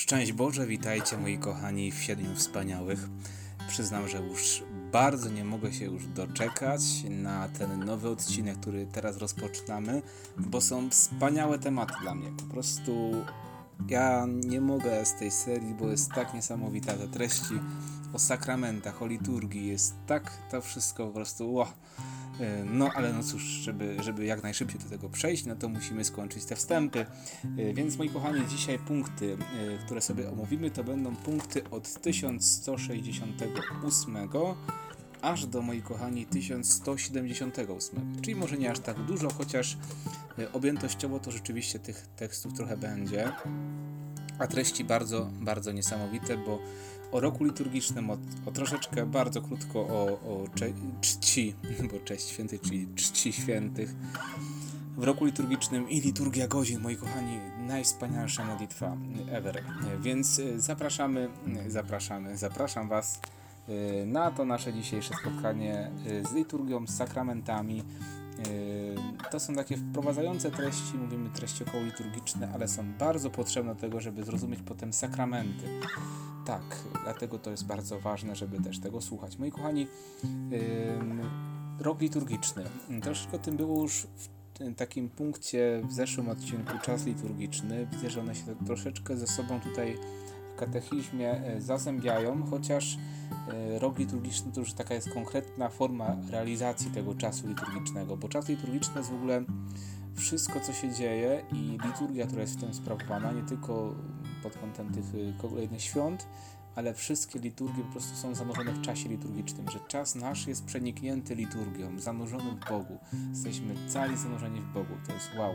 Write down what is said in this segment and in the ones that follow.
Szczęść Boże, witajcie moi kochani w Siedmiu Wspaniałych. Przyznam, że już bardzo nie mogę się już doczekać na ten nowy odcinek, który teraz rozpoczynamy, bo są wspaniałe tematy dla mnie. Po prostu ja nie mogę z tej serii, bo jest tak niesamowita te treści o sakramentach, o liturgii, jest tak to wszystko po prostu wow no ale no cóż, żeby, żeby jak najszybciej do tego przejść, no to musimy skończyć te wstępy. E, więc moi kochani, dzisiaj punkty, e, które sobie omówimy, to będą punkty od 1168 aż do, moi kochani, 1178. Czyli może nie aż tak dużo, chociaż objętościowo to rzeczywiście tych tekstów trochę będzie. A treści bardzo, bardzo niesamowite, bo o roku liturgicznym, o, o troszeczkę bardzo krótko o, o cze, czci, bo cześć święty, czyli czci świętych w roku liturgicznym i liturgia godzin, moi kochani, najwspanialsza modlitwa ever. Więc e, zapraszamy, zapraszamy, zapraszam Was e, na to nasze dzisiejsze spotkanie e, z liturgią, z sakramentami. To są takie wprowadzające treści, mówimy treści około liturgiczne, ale są bardzo potrzebne do tego, żeby zrozumieć potem sakramenty tak, dlatego to jest bardzo ważne, żeby też tego słuchać. Moi kochani, yy, rok liturgiczny. Troszkę o tym było już w takim punkcie w zeszłym odcinku czas liturgiczny. Widzę, że one się troszeczkę ze sobą tutaj katechizmie e, zazębiają, chociaż e, rok liturgiczny to już taka jest konkretna forma realizacji tego czasu liturgicznego, bo czas liturgiczny jest w ogóle wszystko, co się dzieje i liturgia, która jest w tym sprawowana, nie tylko pod kątem tych y, kolejnych świąt, ale wszystkie liturgie po prostu są zanurzone w czasie liturgicznym, że czas nasz jest przeniknięty liturgią, zanurzony w Bogu. Jesteśmy cali zanurzeni w Bogu, to jest wow.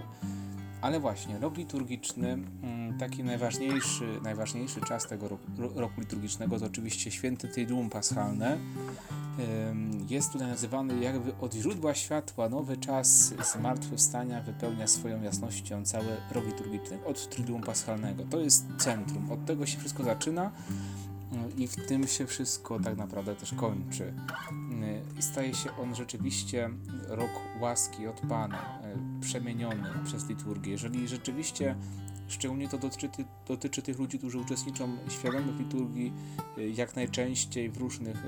Ale właśnie, rok liturgiczny, mm, taki najważniejszy, najważniejszy czas tego roku, liturgicznego to oczywiście święty Tydzium Paschalne. Jest tutaj nazywany jakby od źródła światła, nowy czas zmartwychwstania wypełnia swoją jasnością cały rok liturgiczny, od Triduum Paschalnego. To jest centrum, od tego się wszystko zaczyna i w tym się wszystko tak naprawdę też kończy. I staje się on rzeczywiście rok łaski od Pana, e, przemieniony przez liturgię. Jeżeli rzeczywiście Szczególnie to dotyczy, dotyczy tych ludzi, którzy uczestniczą świadomie w liturgii e, jak najczęściej w różnych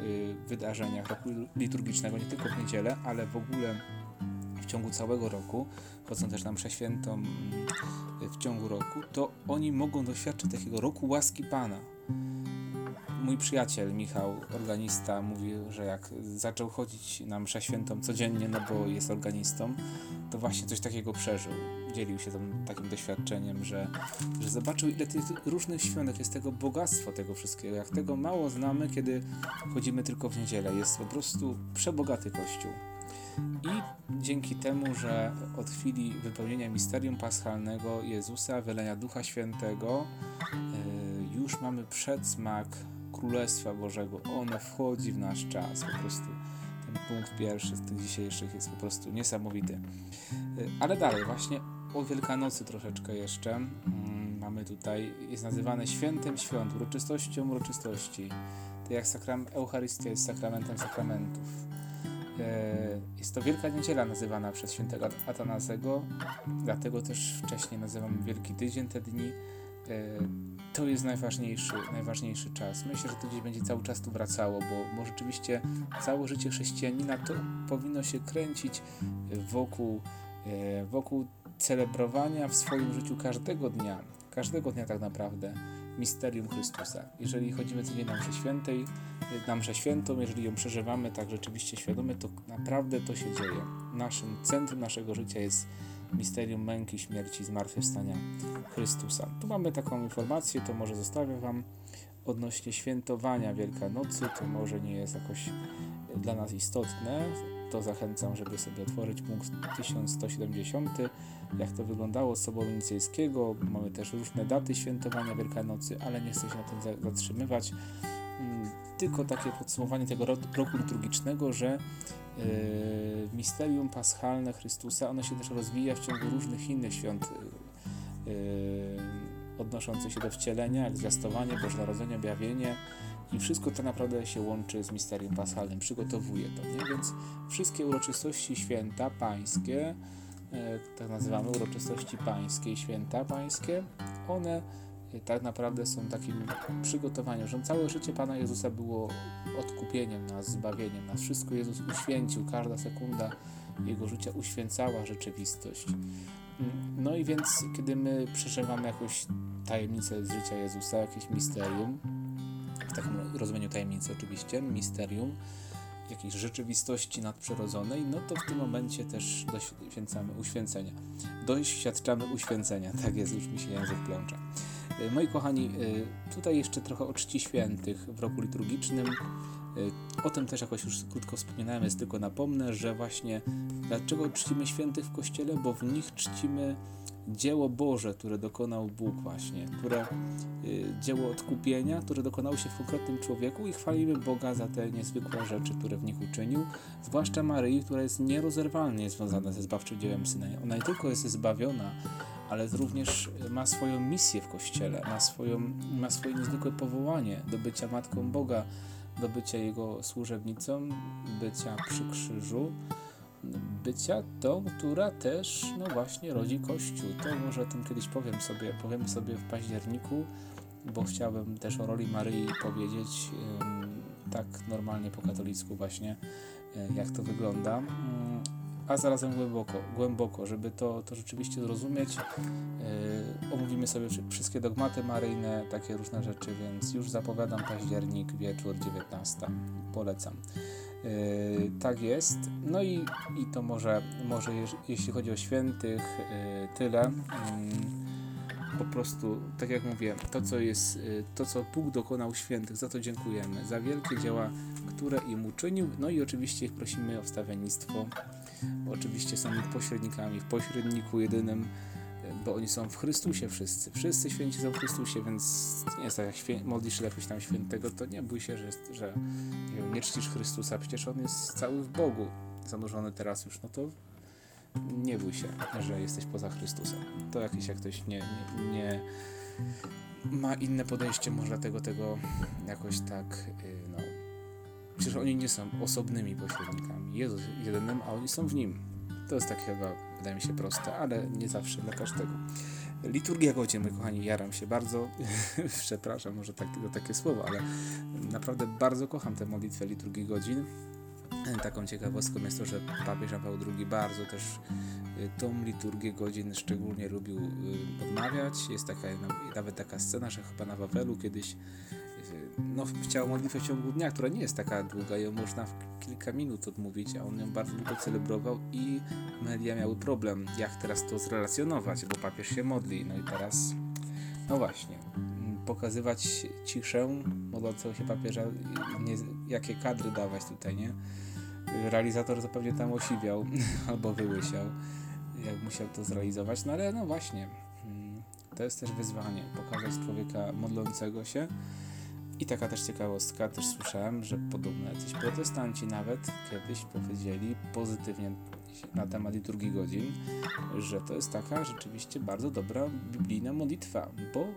wydarzeniach roku liturgicznego, nie tylko w niedzielę, ale w ogóle w ciągu całego roku, chodzą też na mszę świętą w ciągu roku, to oni mogą doświadczyć takiego roku łaski Pana mój przyjaciel Michał, organista, mówił, że jak zaczął chodzić na mszę świętą codziennie, no bo jest organistą, to właśnie coś takiego przeżył. Dzielił się tam takim doświadczeniem, że, że zobaczył ile tych różnych świątek jest tego bogactwo tego wszystkiego, jak tego mało znamy, kiedy chodzimy tylko w niedzielę. Jest po prostu przebogaty Kościół. I dzięki temu, że od chwili wypełnienia misterium paschalnego Jezusa, wylenia Ducha Świętego, e, już mamy przedsmak Królestwa Bożego. Ono wchodzi w nasz czas. Po prostu ten punkt pierwszy z tych dzisiejszych jest po prostu niesamowity. Y, ale dalej, właśnie o Wielkanocy troszeczkę jeszcze. Mm, mamy tutaj, jest nazywane świętem świąt, uroczystością uroczystości. To jak sakram, Eucharystia jest sakramentem sakramentów. Y, jest to Wielka Niedziela nazywana przez świętego Atanazego, dlatego też wcześniej nazywamy Wielki Tydzień te dni to jest najważniejszy, najważniejszy czas. Myślę, że to gdzieś będzie cały czas tu wracało, bo, bo rzeczywiście całe życie chrześcijanina to powinno się kręcić wokół, e, wokół celebrowania w swoim życiu każdego dnia, każdego dnia tak naprawdę misterium Chrystusa. Jeżeli chodzimy codziennie na mszę świętej, na mszę świętą, jeżeli ją przeżywamy tak rzeczywiście świadomie, to naprawdę to się dzieje. Naszym centrum naszego życia jest misterium męki, śmierci, zmartwychwstania Chrystusa. Tu mamy taką informację, to może zostawię Wam odnośnie świętowania Wielkanocy, to może nie jest jakoś dla nas istotne, to zachęcam, żeby sobie otworzyć punkt 1170, jak to wyglądało z Soboru Nicejskiego. Mamy też różne daty świętowania Wielkanocy, ale nie chcę się na tym zatrzymywać. Tylko takie podsumowanie tego roku liturgicznego, że Yy, misterium paschalne Chrystusa, ono się też rozwija w ciągu różnych innych świąt yy, odnoszących się do wcielenia, jak zwiastowanie, Boże Narodzenie, objawienie i wszystko to naprawdę się łączy z misterium paschalnym, przygotowuje to, nie? Więc wszystkie uroczystości święta pańskie, yy, tak nazywamy uroczystości pańskie, święta pańskie, one tak naprawdę są takim przygotowaniem, że całe życie Pana Jezusa było odkupieniem nas, zbawieniem nas. Wszystko Jezus uświęcił, każda sekunda Jego życia uświęcała rzeczywistość. No i więc, kiedy my przeżywamy jakąś tajemnicę z życia Jezusa, jakieś misterium, w takim rozumieniu tajemnicy oczywiście, misterium, jakiejś rzeczywistości nadprzyrodzonej, no to w tym momencie też doświadczamy uświęcenia. Doświadczamy uświęcenia, tak jest, już mi się język plącza. E, moi kochani, e, tutaj jeszcze trochę o czci świętych w roku liturgicznym. E, o tym też jakoś już krótko wspominałem, jest tylko napomnę, że właśnie dlaczego czcimy świętych w Kościele, bo w nich czcimy dzieło Boże, które dokonał Bóg właśnie, które y, dzieło odkupienia, które dokonało się w konkretnym człowieku i chwalimy Boga za te niezwykłe rzeczy, które w nich uczynił, zwłaszcza Maryi, która jest nierozerwalnie związana ze zbawczym dziełem Syna. Ona nie tylko jest zbawiona, ale również ma swoją misję w Kościele, ma, swoją, ma swoje niezwykłe powołanie do bycia Matką Boga, do bycia Jego służebnicą, bycia przy krzyżu, bycia tą, która też, no właśnie, rodzi Kościół. To może o tym kiedyś powiem sobie, powiemy sobie w październiku, bo chciałbym też o roli Maryi powiedzieć tak normalnie po katolicku właśnie, e, jak to wygląda. Mm, a zarazem głęboko, głęboko, żeby to, to rzeczywiście zrozumieć. Yy, omówimy sobie wszystkie dogmaty maryjne, takie różne rzeczy, więc już zapowiadam październik, wieczór 19. Polecam. Yy, tak jest. No i, i to może, może jeśli chodzi o świętych, yy, tyle. Yy, po prostu, tak jak mówię, to co jest, yy, to co Bóg dokonał świętych, za to dziękujemy, za wielkie dzieła, które im uczynił, no i oczywiście ich prosimy o wstawiennictwo. Oczywiście są ich pośrednikami, w pośredniku jedynym bo oni są w Chrystusie wszyscy. Wszyscy święci są w Chrystusie, więc nie jest tak jak świę- modlisz się jakoś tam świętego, to nie bój się, że, że nie, nie czcisz Chrystusa, przecież On jest cały w Bogu, zanurzony teraz już, no to nie bój się, że jesteś poza Chrystusem. To jakieś jak ktoś nie, nie, nie ma inne podejście, może dlatego tego jakoś tak, yy, no, przecież oni nie są osobnymi pośrednikami. Jezus jedynym, a oni są w Nim. To jest tak chyba, wydaje mi się, proste, ale nie zawsze dla każdego. Liturgia godzin, moi kochani, jaram się bardzo. Przepraszam, może tak, takie słowo, ale naprawdę bardzo kocham tę modlitwę liturgii godzin. Taką ciekawostką jest to, że papież Paweł II bardzo też y, tą liturgię godzin szczególnie lubił y, odmawiać. Jest taka, nawet taka scena, że chyba na Wawelu kiedyś no, chciał modlitwę w ciągu dnia, która nie jest taka długa, ją można w kilka minut odmówić, a on ją bardzo długo celebrował i media miały problem, jak teraz to zrelacjonować, bo papież się modli. No i teraz, no właśnie, pokazywać ciszę modlącego się papieża, nie, jakie kadry dawać tutaj, nie? Realizator to pewnie tam osiwiał albo wyłysiał, jak musiał to zrealizować, no ale no właśnie, mm, to jest też wyzwanie, pokazać człowieka modlącego się, i taka też ciekawostka, też słyszałem, że podobno jacyś protestanci nawet kiedyś powiedzieli pozytywnie na temat liturgii godzin, że to jest taka rzeczywiście bardzo dobra biblijna modlitwa, bo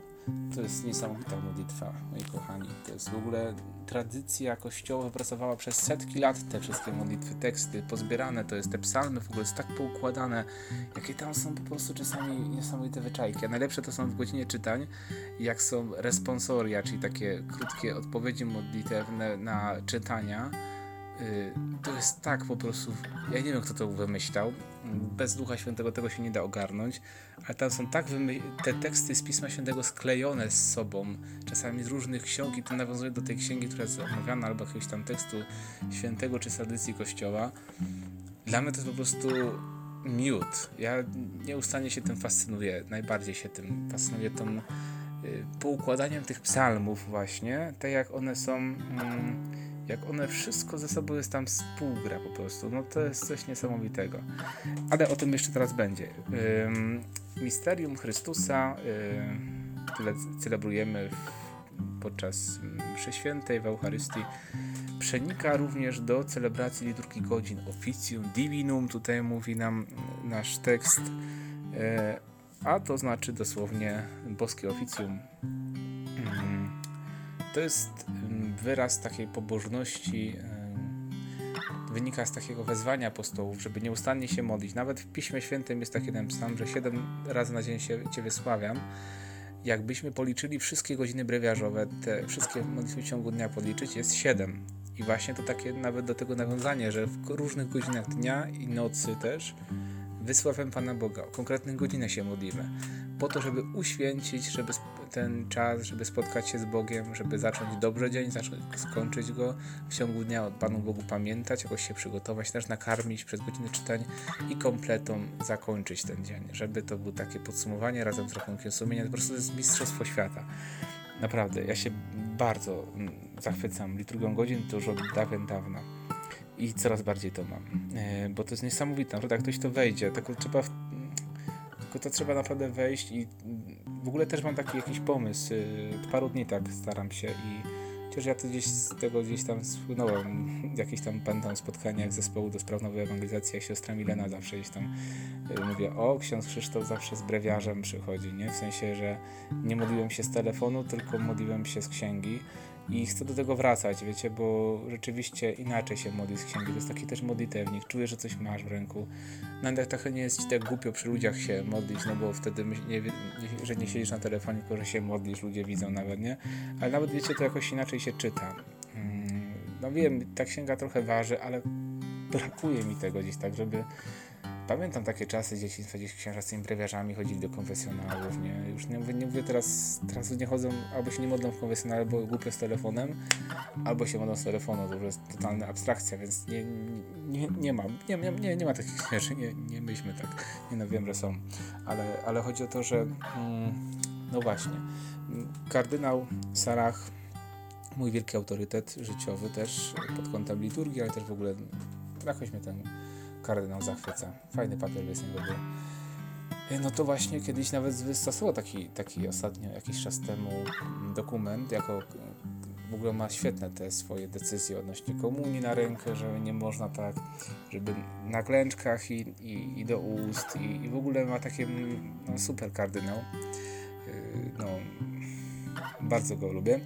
to jest niesamowita modlitwa, moi kochani. To jest w ogóle tradycja kościoła wypracowała przez setki lat te wszystkie modlitwy, teksty pozbierane, to jest te psalmy w ogóle jest tak poukładane, jakie tam są po prostu czasami niesamowite wyczajki. A najlepsze to są w godzinie czytań, jak są responsoria, czyli takie krótkie odpowiedzi modlitewne na czytania to jest tak po prostu. Ja nie wiem, kto to wymyślał. Bez Ducha Świętego tego się nie da ogarnąć, ale tam są tak te teksty z Pisma Świętego sklejone z sobą, czasami z różnych ksiąg, i to nawiązuje do tej księgi, która jest omawiana, albo jakiegoś tam tekstu świętego czy tradycji Kościoła. Dla mnie to jest po prostu miód. Ja nieustannie się tym fascynuję, najbardziej się tym fascynuję tą y, poukładaniem tych psalmów właśnie, tak jak one są. Mm, jak one wszystko ze sobą jest tam współgra po prostu. No to jest coś niesamowitego. Ale o tym jeszcze teraz będzie. Misterium Chrystusa yy, celebrujemy podczas mszy świętej w Eucharystii. Przenika również do celebracji liturgii godzin Officium Divinum, tutaj mówi nam nasz tekst, a to znaczy dosłownie boskie oficjum. To jest wyraz takiej pobożności, wynika z takiego wezwania apostołów, żeby nieustannie się modlić. Nawet w Piśmie Świętym jest taki jeden psalm, że siedem razy na dzień się Cię wysławiam. jakbyśmy policzyli wszystkie godziny brewiarzowe, te wszystkie modlitwy w ciągu dnia podliczyć, jest 7. I właśnie to takie nawet do tego nawiązanie, że w różnych godzinach dnia i nocy też wysławiam Pana Boga. O konkretnych godzinach się modlimy. Po to, żeby uświęcić żeby ten czas, żeby spotkać się z Bogiem, żeby zacząć dobrze dzień, zacząć skończyć go w ciągu dnia, o Panu Bogu pamiętać, jakoś się przygotować, też nakarmić przez godziny czytań i kompletą zakończyć ten dzień. Żeby to było takie podsumowanie razem z rachunkiem sumienia. To po prostu jest mistrzostwo świata. Naprawdę, ja się bardzo mm, zachwycam liturgią godzin, to już od dawien dawna. I coraz bardziej to mam. E, bo to jest niesamowite, naprawdę jak ktoś to wejdzie, tylko trzeba, tylko to trzeba naprawdę wejść i w ogóle też mam taki jakiś pomysł. Od paru dni tak staram się i Chociaż ja to gdzieś z tego gdzieś tam spłynąłem, jakieś tam pamiętam spotkaniach zespołu do spraw nowej ewangelizacji, jak siostra Milena zawsze gdzieś tam y, mówię, o, ksiądz Krzysztof zawsze z brewiarzem przychodzi, nie? W sensie, że nie modliłem się z telefonu, tylko modliłem się z księgi i chcę do tego wracać, wiecie, bo rzeczywiście inaczej się modli z księgi. To jest taki też modlitewnik. Czujesz, że coś masz w ręku. Nawet trochę nie jest ci tak głupio przy ludziach się modlić, no bo wtedy nie, nie, że nie siedzisz na telefonie, tylko że się modlisz, ludzie widzą nawet, nie? Ale nawet wiecie, to jakoś inaczej się czyta. Mm, no wiem, ta księga trochę waży, ale brakuje mi tego gdzieś tak, żeby Pamiętam takie czasy dzieciństwa, gdzieś księża z tymi brewiarzami chodzili do konfesjonałów, nie? Już nie mówię, nie mówię teraz, teraz nie chodzą, albo się nie modlą w konfesjonale, bo głupio z telefonem, albo się modlą z telefonu, to jest totalna abstrakcja, więc nie, nie, nie ma, nie, nie, nie ma takich księży, nie, nie myślmy tak, nie no wiem, że są, ale, ale chodzi o to, że mm, no właśnie, kardynał Sarach, mój wielki autorytet życiowy też pod kątem liturgii, ale też w ogóle jakoś mnie ten kardynał zachwyca. Fajny papier jest niego. E, no to właśnie kiedyś nawet wystosował taki, taki ostatnio, jakiś czas temu dokument, jako w ogóle ma świetne te swoje decyzje odnośnie komunii na rękę, że nie można tak, żeby na klęczkach i, i, i do ust i, i, w ogóle ma takie no, super kardynał. E, no, bardzo go lubię.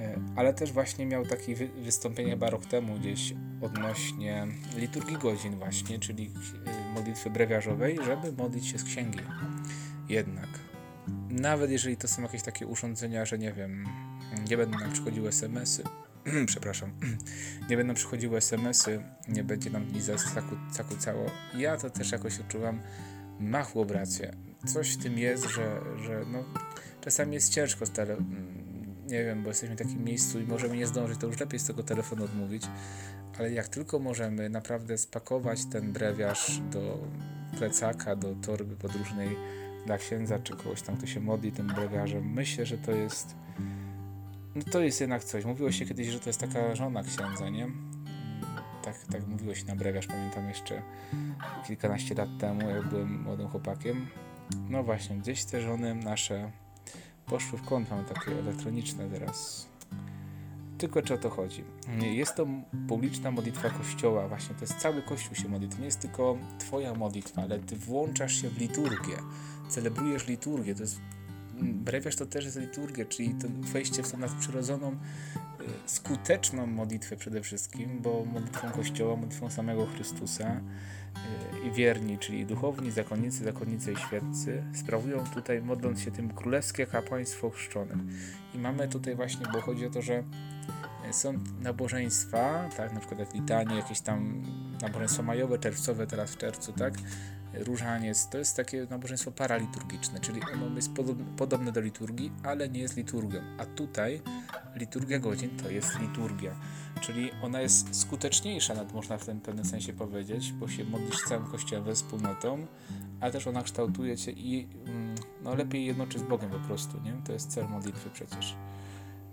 E, ale też właśnie miał takie wystąpienie barok temu gdzieś odnośnie liturgii godzin właśnie, czyli e, modlitwy brewiarzowej, żeby modlić się z księgi. Jednak, nawet jeżeli to są jakieś takie urządzenia, że nie wiem, nie będą nam przychodziły SMS-y, przepraszam, nie będą przychodziły SMS-y, nie będzie nam nic zakłócało, ja to też jakoś odczuwam machło rację. Coś w tym jest, że, że no, czasami jest ciężko z tele, nie wiem, bo jesteśmy w takim miejscu i możemy nie zdążyć, to już lepiej z tego telefonu odmówić, ale jak tylko możemy naprawdę spakować ten brewiarz do plecaka, do torby podróżnej dla księdza, czy kogoś tam, kto się modli tym brewiarzem, myślę, że to jest no to jest jednak coś. Mówiło się kiedyś, że to jest taka żona księdza, nie? Tak, tak mówiło się na brewiarz, pamiętam jeszcze kilkanaście lat temu, jak byłem młodym chłopakiem. No właśnie, gdzieś te żony nasze poszły w kąt, mamy takie elektroniczne teraz. Tylko czy o to chodzi? Jest to publiczna modlitwa Kościoła, właśnie to jest cały Kościół się modli. To nie jest tylko Twoja modlitwa, ale Ty włączasz się w liturgię, celebrujesz liturgię. To jest, brewiarz to też jest liturgia, czyli to wejście w tą nadprzyrodzoną, y, skuteczną modlitwę przede wszystkim, bo modlitwą Kościoła, modlitwą samego Chrystusa, i wierni, czyli duchowni, zakonnicy, zakonnice i świeccy, sprawują tutaj, modląc się tym królewskie kapłaństwo chrzczonych. I mamy tutaj właśnie, bo chodzi o to, że są nabożeństwa, tak, na przykład jak litanie, jakieś tam nabożeństwa majowe, czerwcowe, teraz w czerwcu, tak, różaniec, to jest takie nabożeństwo paraliturgiczne, czyli ono jest podobne do liturgii, ale nie jest liturgią. A tutaj liturgia godzin to jest liturgia, czyli ona jest skuteczniejsza, nawet można w tym pewnym sensie powiedzieć, bo się modlisz z całym kościołem, ze wspólnotą, ale też ona kształtuje cię i mm, no, lepiej jednoczy z Bogiem po prostu, nie? To jest cel modlitwy przecież.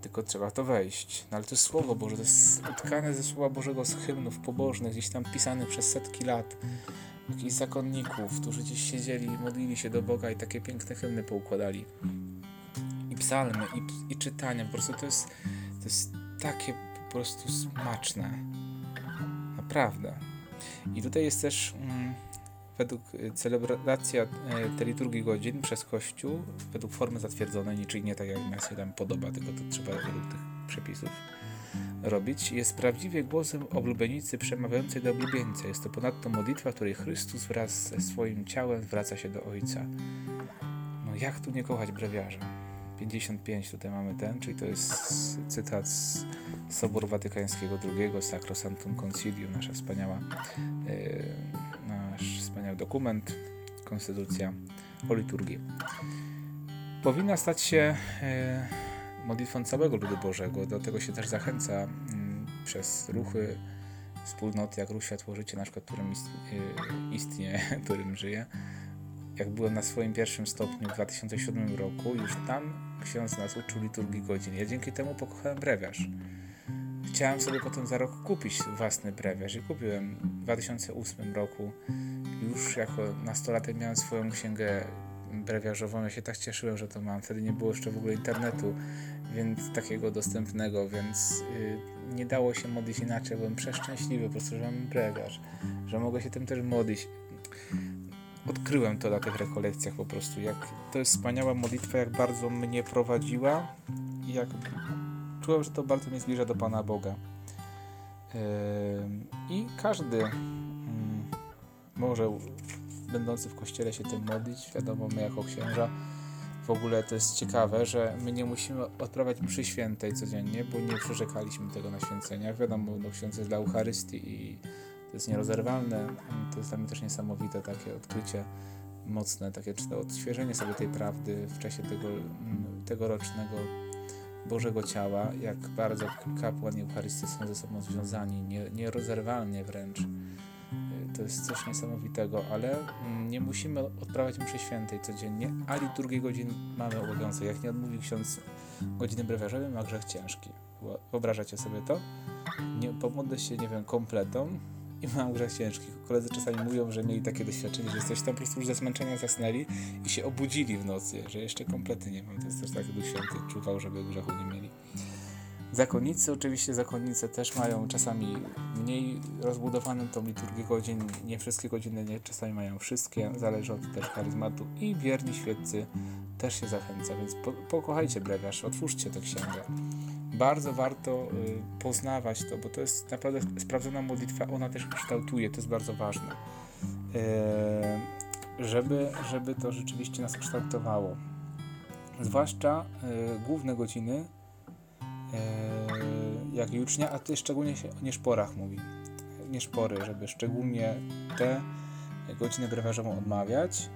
Tylko trzeba to wejść. No ale to jest Słowo Boże, to jest utkane ze Słowa Bożego z hymnów pobożnych, gdzieś tam pisane przez setki lat jakichś zakonników, którzy gdzieś siedzieli modlili się do Boga i takie piękne hymny poukładali. I psalmy, i, i czytania, po prostu to jest, to jest takie po prostu smaczne. Naprawdę. I tutaj jest też mm, według y, celebracja y, tej liturgii godzin przez Kościół, według formy zatwierdzonej, czyli nie tak jak nam się tam podoba, tylko to trzeba według tych przepisów robić, jest prawdziwie głosem oblubienicy przemawiającej do oblubieńca. Jest to ponadto modlitwa, w której Chrystus wraz ze swoim ciałem zwraca się do Ojca. No jak tu nie kochać brewiarza? 55 tutaj mamy ten, czyli to jest cytat z Soboru Watykańskiego II, Sacrosanctum Concilium, nasza wspaniała, yy, wspaniały dokument, konstytucja o liturgii. Powinna stać się yy, modlitwą całego ludu Bożego, do tego się też zachęca yy, przez ruchy wspólnoty, jak Ruch Światło Życie, na przykład, którym y, istnieje, którym żyje jak byłem na swoim pierwszym stopniu w 2007 roku, już tam ksiądz nas uczył liturgii godzin. Ja dzięki temu pokochałem brewiarz. Chciałem sobie potem za rok kupić własny brewiarz i kupiłem w 2008 roku. Już jako nastolatek miałem swoją księgę brewiarzową. Ja się tak cieszyłem, że to mam. Wtedy nie było jeszcze w ogóle internetu, więc takiego dostępnego, więc yy, nie dało się modlić inaczej. Byłem przeszczęśliwy po prostu, że mam brewiarz, że mogę się tym też modlić odkryłem to na tych rekolekcjach po prostu, jak to jest wspaniała modlitwa, jak bardzo mnie prowadziła i jak czułem, że to bardzo mnie zbliża do Pana Boga. I każdy mm, może będący w kościele się tym modlić, wiadomo, my jako księża w ogóle to jest ciekawe, że my nie musimy odprawiać mszy świętej codziennie, bo nie przyrzekaliśmy tego na święceniach. Wiadomo, no, ksiądz jest dla Eucharystii i to jest nierozerwalne. To jest dla mnie też niesamowite takie odkrycie mocne, takie odświeżenie sobie tej prawdy w czasie tego mm, tegorocznego Bożego Ciała, jak bardzo kapłan i Eucharystia są ze sobą związani, nie, nierozerwalnie wręcz. To jest coś niesamowitego, ale mm, nie musimy odprawiać mszy świętej codziennie, a liturgię godzin mamy obowiązek. Jak nie odmówi ksiądz godziny brewiarzowej, ma grzech ciężki. Wyobrażacie sobie to? Nie, pomodlę się, nie wiem, kompletą, i mam grzech ciężki. Koledzy czasami mówią, że mieli takie doświadczenie, że coś tam po prostu już ze zmęczenia zasnęli i się obudzili w nocy, że jeszcze kompletnie nie mam. To jest też tak, Duch Święty czuwał, żeby grzechu nie mieli. Zakonnicy, oczywiście zakonnice też mają czasami mniej rozbudowaną tą liturgię godzin, nie wszystkie godziny, nie, czasami mają wszystkie, zależy od też charyzmatu i wierni świeccy też się zachęca, więc po, pokochajcie brewiarz, otwórzcie tę księgę bardzo warto y, poznawać to, bo to jest naprawdę sprawdzona modlitwa, ona też kształtuje, to jest bardzo ważne. Y, żeby, żeby to rzeczywiście nas kształtowało. Zwłaszcza y, główne godziny, jak jucznia, a ty szczególnie się o nieszporach mówi. Nieszpory, żeby szczególnie te godziny brewiarzową odmawiać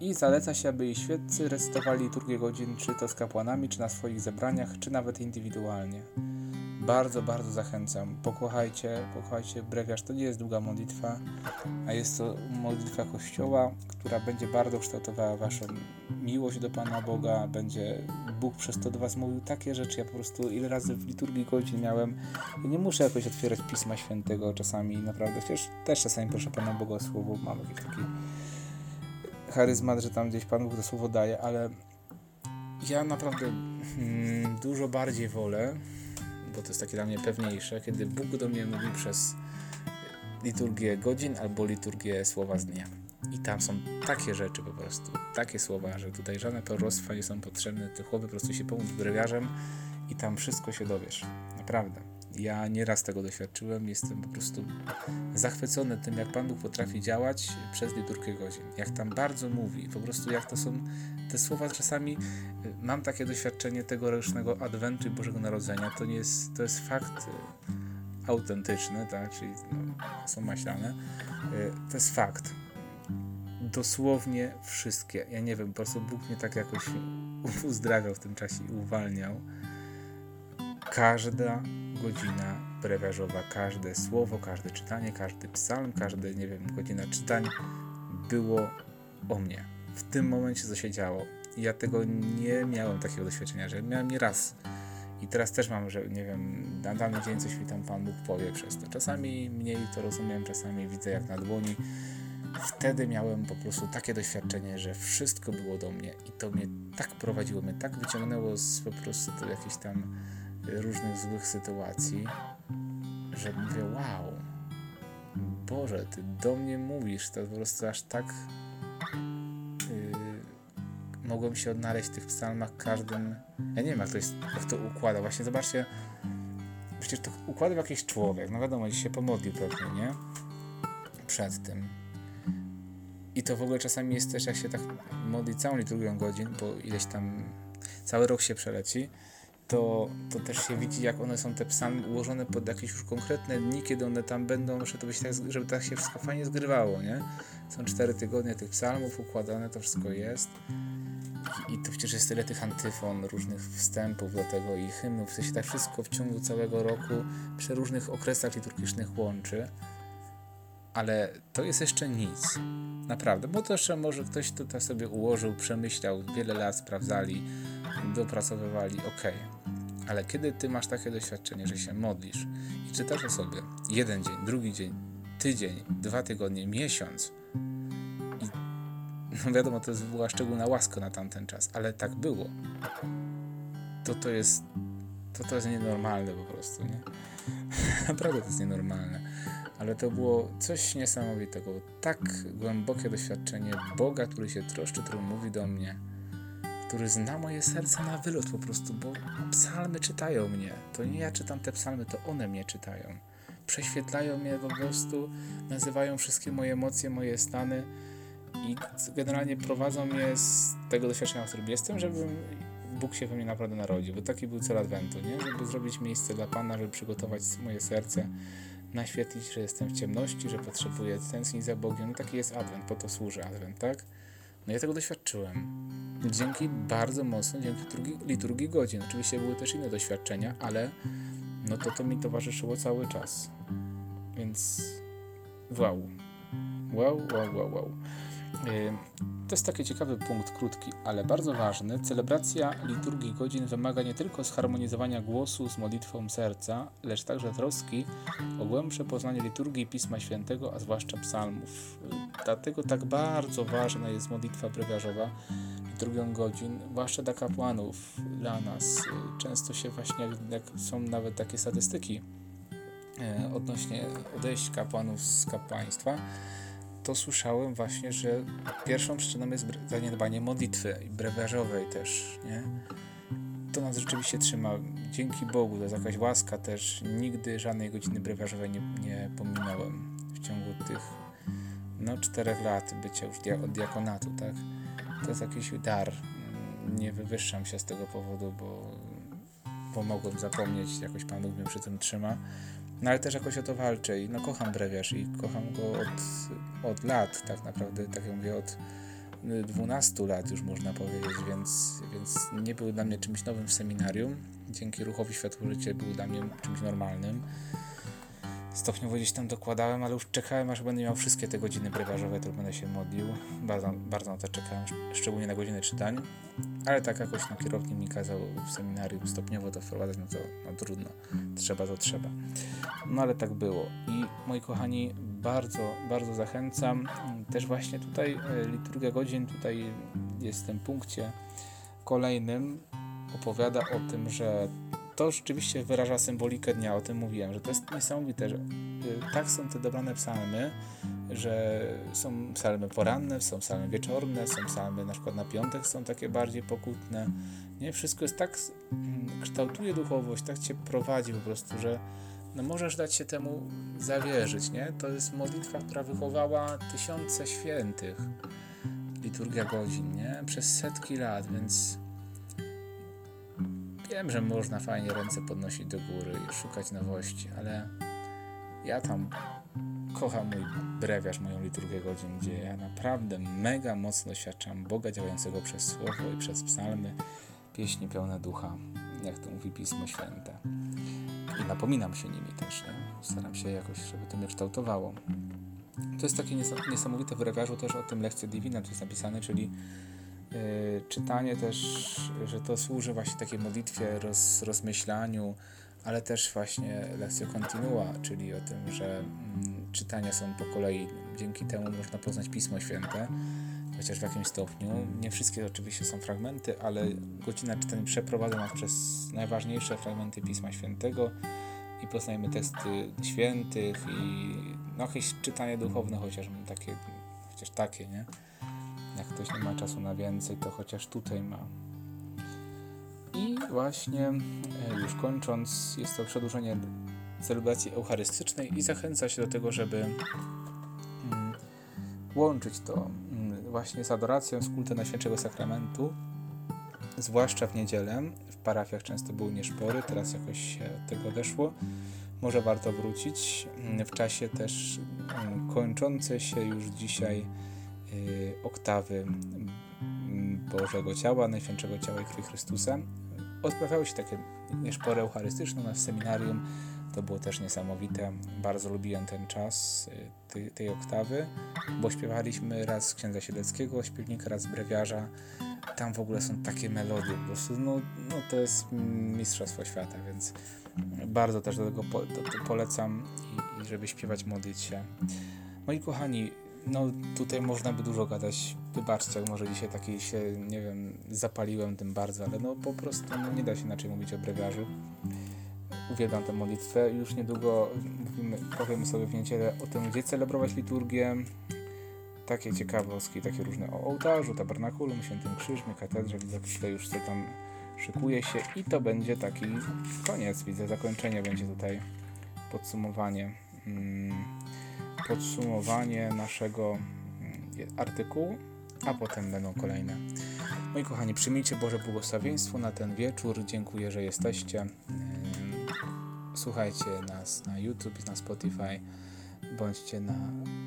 i zaleca się, aby jej świeccy recytowali liturgię godzin, czy to z kapłanami, czy na swoich zebraniach, czy nawet indywidualnie. Bardzo, bardzo zachęcam. Pokochajcie, pokochajcie brewiarz. To nie jest długa modlitwa, a jest to modlitwa Kościoła, która będzie bardzo kształtowała waszą miłość do Pana Boga. Będzie Bóg przez to do was mówił takie rzeczy. Ja po prostu ile razy w liturgii godzin miałem. Ja nie muszę jakoś otwierać Pisma Świętego czasami, naprawdę. Chociaż też czasami proszę Pana Boga o słowo. Mam jakiś taki charyzmat, że tam gdzieś Pan Bóg to słowo daje, ale ja naprawdę hmm, dużo bardziej wolę, bo to jest takie dla mnie pewniejsze, kiedy Bóg do mnie mówi przez liturgię godzin albo liturgię słowa z dnia. I tam są takie rzeczy po prostu, takie słowa, że tutaj żadne proroctwa nie są potrzebne, ty chłopy po prostu się pomóc brewiarzem i tam wszystko się dowiesz. Naprawdę. Ja nieraz tego doświadczyłem, jestem po prostu zachwycony tym, jak Pan Bóg potrafi działać przez liturgię godzin. Jak tam bardzo mówi, po prostu jak to są te słowa czasami. Y, mam takie doświadczenie tegorocznego Adwentu i Bożego Narodzenia. To nie jest, to jest fakt y, autentyczny, tak, czyli no, są maślane. Y, to jest fakt. Dosłownie wszystkie. Ja nie wiem, po prostu Bóg mnie tak jakoś uzdrawiał w tym czasie i uwalniał każda godzina brewiarzowa, każde słowo, każde czytanie, każdy psalm, każdy, nie wiem, godzina czytań było o mnie. W tym momencie co się działo. Ja tego nie miałem takiego doświadczenia, że miałem nie raz. I teraz też mam, że nie wiem, na dany dzień coś mi tam Pan Bóg powie przez to. Czasami mniej to rozumiem, czasami widzę jak na dłoni. Wtedy miałem po prostu takie doświadczenie, że wszystko było do mnie i to mnie tak prowadziło, mnie tak wyciągnęło z po prostu jakichś tam różnych złych sytuacji, że mówię, wow, Boże, Ty do mnie mówisz, to po prostu aż tak yy, mogłem się odnaleźć w tych psalmach każdym, ja nie wiem jak to, jest, jak to układa, właśnie zobaczcie, przecież to układał jakiś człowiek, no wiadomo, dziś się pomodlił pewnie, nie? Przed tym. I to w ogóle czasami jest też, jak się tak modli całą liturgią godzin, bo ileś tam cały rok się przeleci, to, to też się widzi, jak one są te psalmy ułożone pod jakieś już konkretne dni, kiedy one tam będą, żeby to, być tak, żeby tak się wszystko fajnie zgrywało, nie? Są cztery tygodnie tych psalmów układane, to wszystko jest. I, I to przecież jest tyle tych antyfon, różnych wstępów do tego i hymnów, w sensie tak wszystko w ciągu całego roku przy różnych okresach liturgicznych łączy. Ale to jest jeszcze nic. Naprawdę, bo to jeszcze może ktoś tutaj sobie ułożył, przemyślał, wiele lat sprawdzali, dopracowywali, ok. Ale kiedy ty masz takie doświadczenie, że się modlisz i czytasz o sobie jeden dzień, drugi dzień, tydzień, dwa tygodnie, miesiąc, i no wiadomo, to była szczególna łaska na tamten czas, ale tak było, to to jest, to to jest nienormalne po prostu, nie? Naprawdę to jest nienormalne. Ale to było coś niesamowitego, tak głębokie doświadczenie Boga, który się troszczy, który mówi do mnie który zna moje serce na wylot po prostu, bo psalmy czytają mnie. To nie ja czytam te psalmy, to one mnie czytają. Prześwietlają mnie po prostu, nazywają wszystkie moje emocje, moje stany i generalnie prowadzą mnie z tego doświadczenia, w którym jestem, żeby Bóg się we mnie naprawdę narodził, bo taki był cel Adwentu, nie? Żeby zrobić miejsce dla Pana, żeby przygotować moje serce, naświetlić, że jestem w ciemności, że potrzebuję tęsknić za Bogiem. No taki jest Adwent, po to służy Adwent, tak? No ja tego doświadczyłem. Dzięki bardzo mocno, dzięki liturgii, liturgii godzin. Oczywiście były też inne doświadczenia, ale no to to mi towarzyszyło cały czas. Więc wow. Wow, wow, wow, wow. To jest taki ciekawy punkt, krótki, ale bardzo ważny. Celebracja liturgii godzin wymaga nie tylko zharmonizowania głosu z modlitwą serca, lecz także troski o głębsze poznanie liturgii Pisma Świętego, a zwłaszcza psalmów. Dlatego tak bardzo ważna jest modlitwa brewiarzowa liturgią godzin, zwłaszcza dla kapłanów, dla nas. Często się właśnie, jak są nawet takie statystyki odnośnie odejść kapłanów z kapłaństwa, to słyszałem właśnie, że pierwszą przyczyną jest zaniedbanie modlitwy brewiarzowej też, nie? To nas rzeczywiście trzyma. Dzięki Bogu, to jest jakaś łaska też. Nigdy żadnej godziny brewiarzowej nie, nie pominąłem w ciągu tych no czterech lat bycia już dia od diakonatu, tak? To jest jakiś dar. Nie wywyższam się z tego powodu, bo, bo mogłem zapomnieć, jakoś Pan Bóg mnie przy tym trzyma. No ale też jakoś o to walczę i no kocham brewiarz i kocham go od, od lat, tak naprawdę, tak jak mówię, od 12 lat już można powiedzieć, więc, więc nie był dla mnie czymś nowym w seminarium. Dzięki ruchowi Światło Życie był dla mnie czymś normalnym stopniowo gdzieś tam dokładałem, ale już czekałem, aż będę miał wszystkie te godziny brewiarzowe, to będę się modlił. Bardzo, bardzo na to czekałem, szczególnie na godziny czytań. Ale tak jakoś no, kierownik mi kazał w seminarium stopniowo to wprowadzać, no to no, trudno. Trzeba to trzeba. No ale tak było. I moi kochani, bardzo, bardzo zachęcam. Też właśnie tutaj e, liturgia godzin, tutaj jest w tym punkcie kolejnym opowiada o tym, że to rzeczywiście wyraża symbolikę dnia, o tym mówiłem, że to jest niesamowite, że y, tak są te dobrane psalmy, że są psalmy poranne, są psalmy wieczorne, są psalmy na przykład na piątek są takie bardziej pokutne. Nie, wszystko jest tak, mm, kształtuje duchowość, tak cię prowadzi po prostu, że no możesz dać się temu zawierzyć, nie? To jest modlitwa, która wychowała tysiące świętych. Liturgia godzin, nie? Przez setki lat, więc Wiem, że można fajnie ręce podnosić do góry i szukać nowości, ale ja tam kocham mój brewiarz, moją liturgię godzin, gdzie ja naprawdę mega mocno doświadczam Boga działającego przez słowo i przez psalmy, pieśni pełne ducha, jak to mówi Pismo Święte. I się nimi też, nie? staram się jakoś, żeby to mnie kształtowało. To jest takie niesamowite w brewiarzu też o tym lekcja divina, to jest napisane, czyli czytanie też, że to służy właśnie takiej modlitwie, roz, rozmyślaniu, ale też właśnie lekcja continua, czyli o tym, że mm, czytania są po kolei. Dzięki temu można poznać Pismo Święte, chociaż w jakimś stopniu. Nie wszystkie oczywiście są fragmenty, ale godzina czytania przeprowadza nas przez najważniejsze fragmenty Pisma Świętego i poznajemy teksty świętych i no, jakieś czytanie duchowne chociaż takie, chociaż takie, nie? Jak ktoś nie ma czasu na więcej, to chociaż tutaj ma. I właśnie e, już kończąc, jest to przedłużenie celebracji eucharystycznej i zachęca się do tego, żeby mm, łączyć to mm, właśnie z adoracją, z kultem Najświętszego Sakramentu. zwłaszcza w niedzielę. W parafiach często były nieszpory, teraz jakoś się tego odeszło. Może warto wrócić w czasie też mm, kończące się już dzisiaj oktawy mm, Bożego Ciała, Najświętszego Ciała i Krwi Chrystusa. Odprawiały się takie nieszpory eucharystyczne na seminarium. To było też niesamowite. Bardzo lubiłem ten czas y, tej, tej oktawy, bo śpiewaliśmy raz z księdza Siedleckiego, śpiewnika, raz z brewiarza. Tam w ogóle są takie melodie, po prostu, no, no to jest mistrzostwo świata, więc bardzo też do tego po, do, polecam i, i żeby śpiewać, modlić się. Moi kochani, no tutaj można by dużo gadać. Wybaczcie, może dzisiaj taki się, nie wiem, zapaliłem tym bardzo, ale no po prostu no, nie da się inaczej mówić o brewiarzu. Uwielbiam tę modlitwę. Już niedługo mówimy, powiemy sobie w niedzielę o tym, gdzie celebrować liturgię. Takie ciekawostki, takie różne o ołtarzu, tabernakulum, świętym krzyżmie, katedrze. Widzę, że już co tam szykuje się i to będzie taki koniec. Widzę, zakończenie będzie tutaj podsumowanie. Hmm, podsumowanie naszego mm, artykułu, a potem będą kolejne. Moi kochani, przyjmijcie Boże błogosławieństwo na ten wieczór. Dziękuję, że jesteście. Słuchajcie nas na YouTube, na Spotify, bądźcie na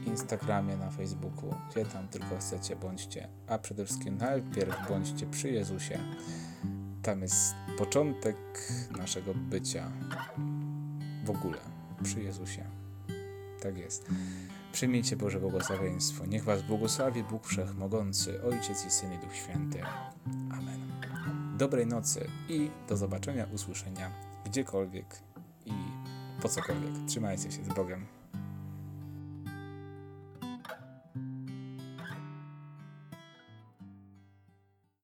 Instagramie, na Facebooku, gdzie tam tylko chcecie, bądźcie. A przede wszystkim najpierw bądźcie przy Jezusie. Tam jest początek naszego bycia w ogóle przy Jezusie. Tak jest. Przyjmijcie Boże błogosławieństwo. Niech Was błogosławi Bóg Wszechmogący, Ojciec i Syn i Duch Święty. Amen. Dobrej nocy i do zobaczenia, usłyszenia gdziekolwiek i po cokolwiek. Trzymajcie się z Bogiem.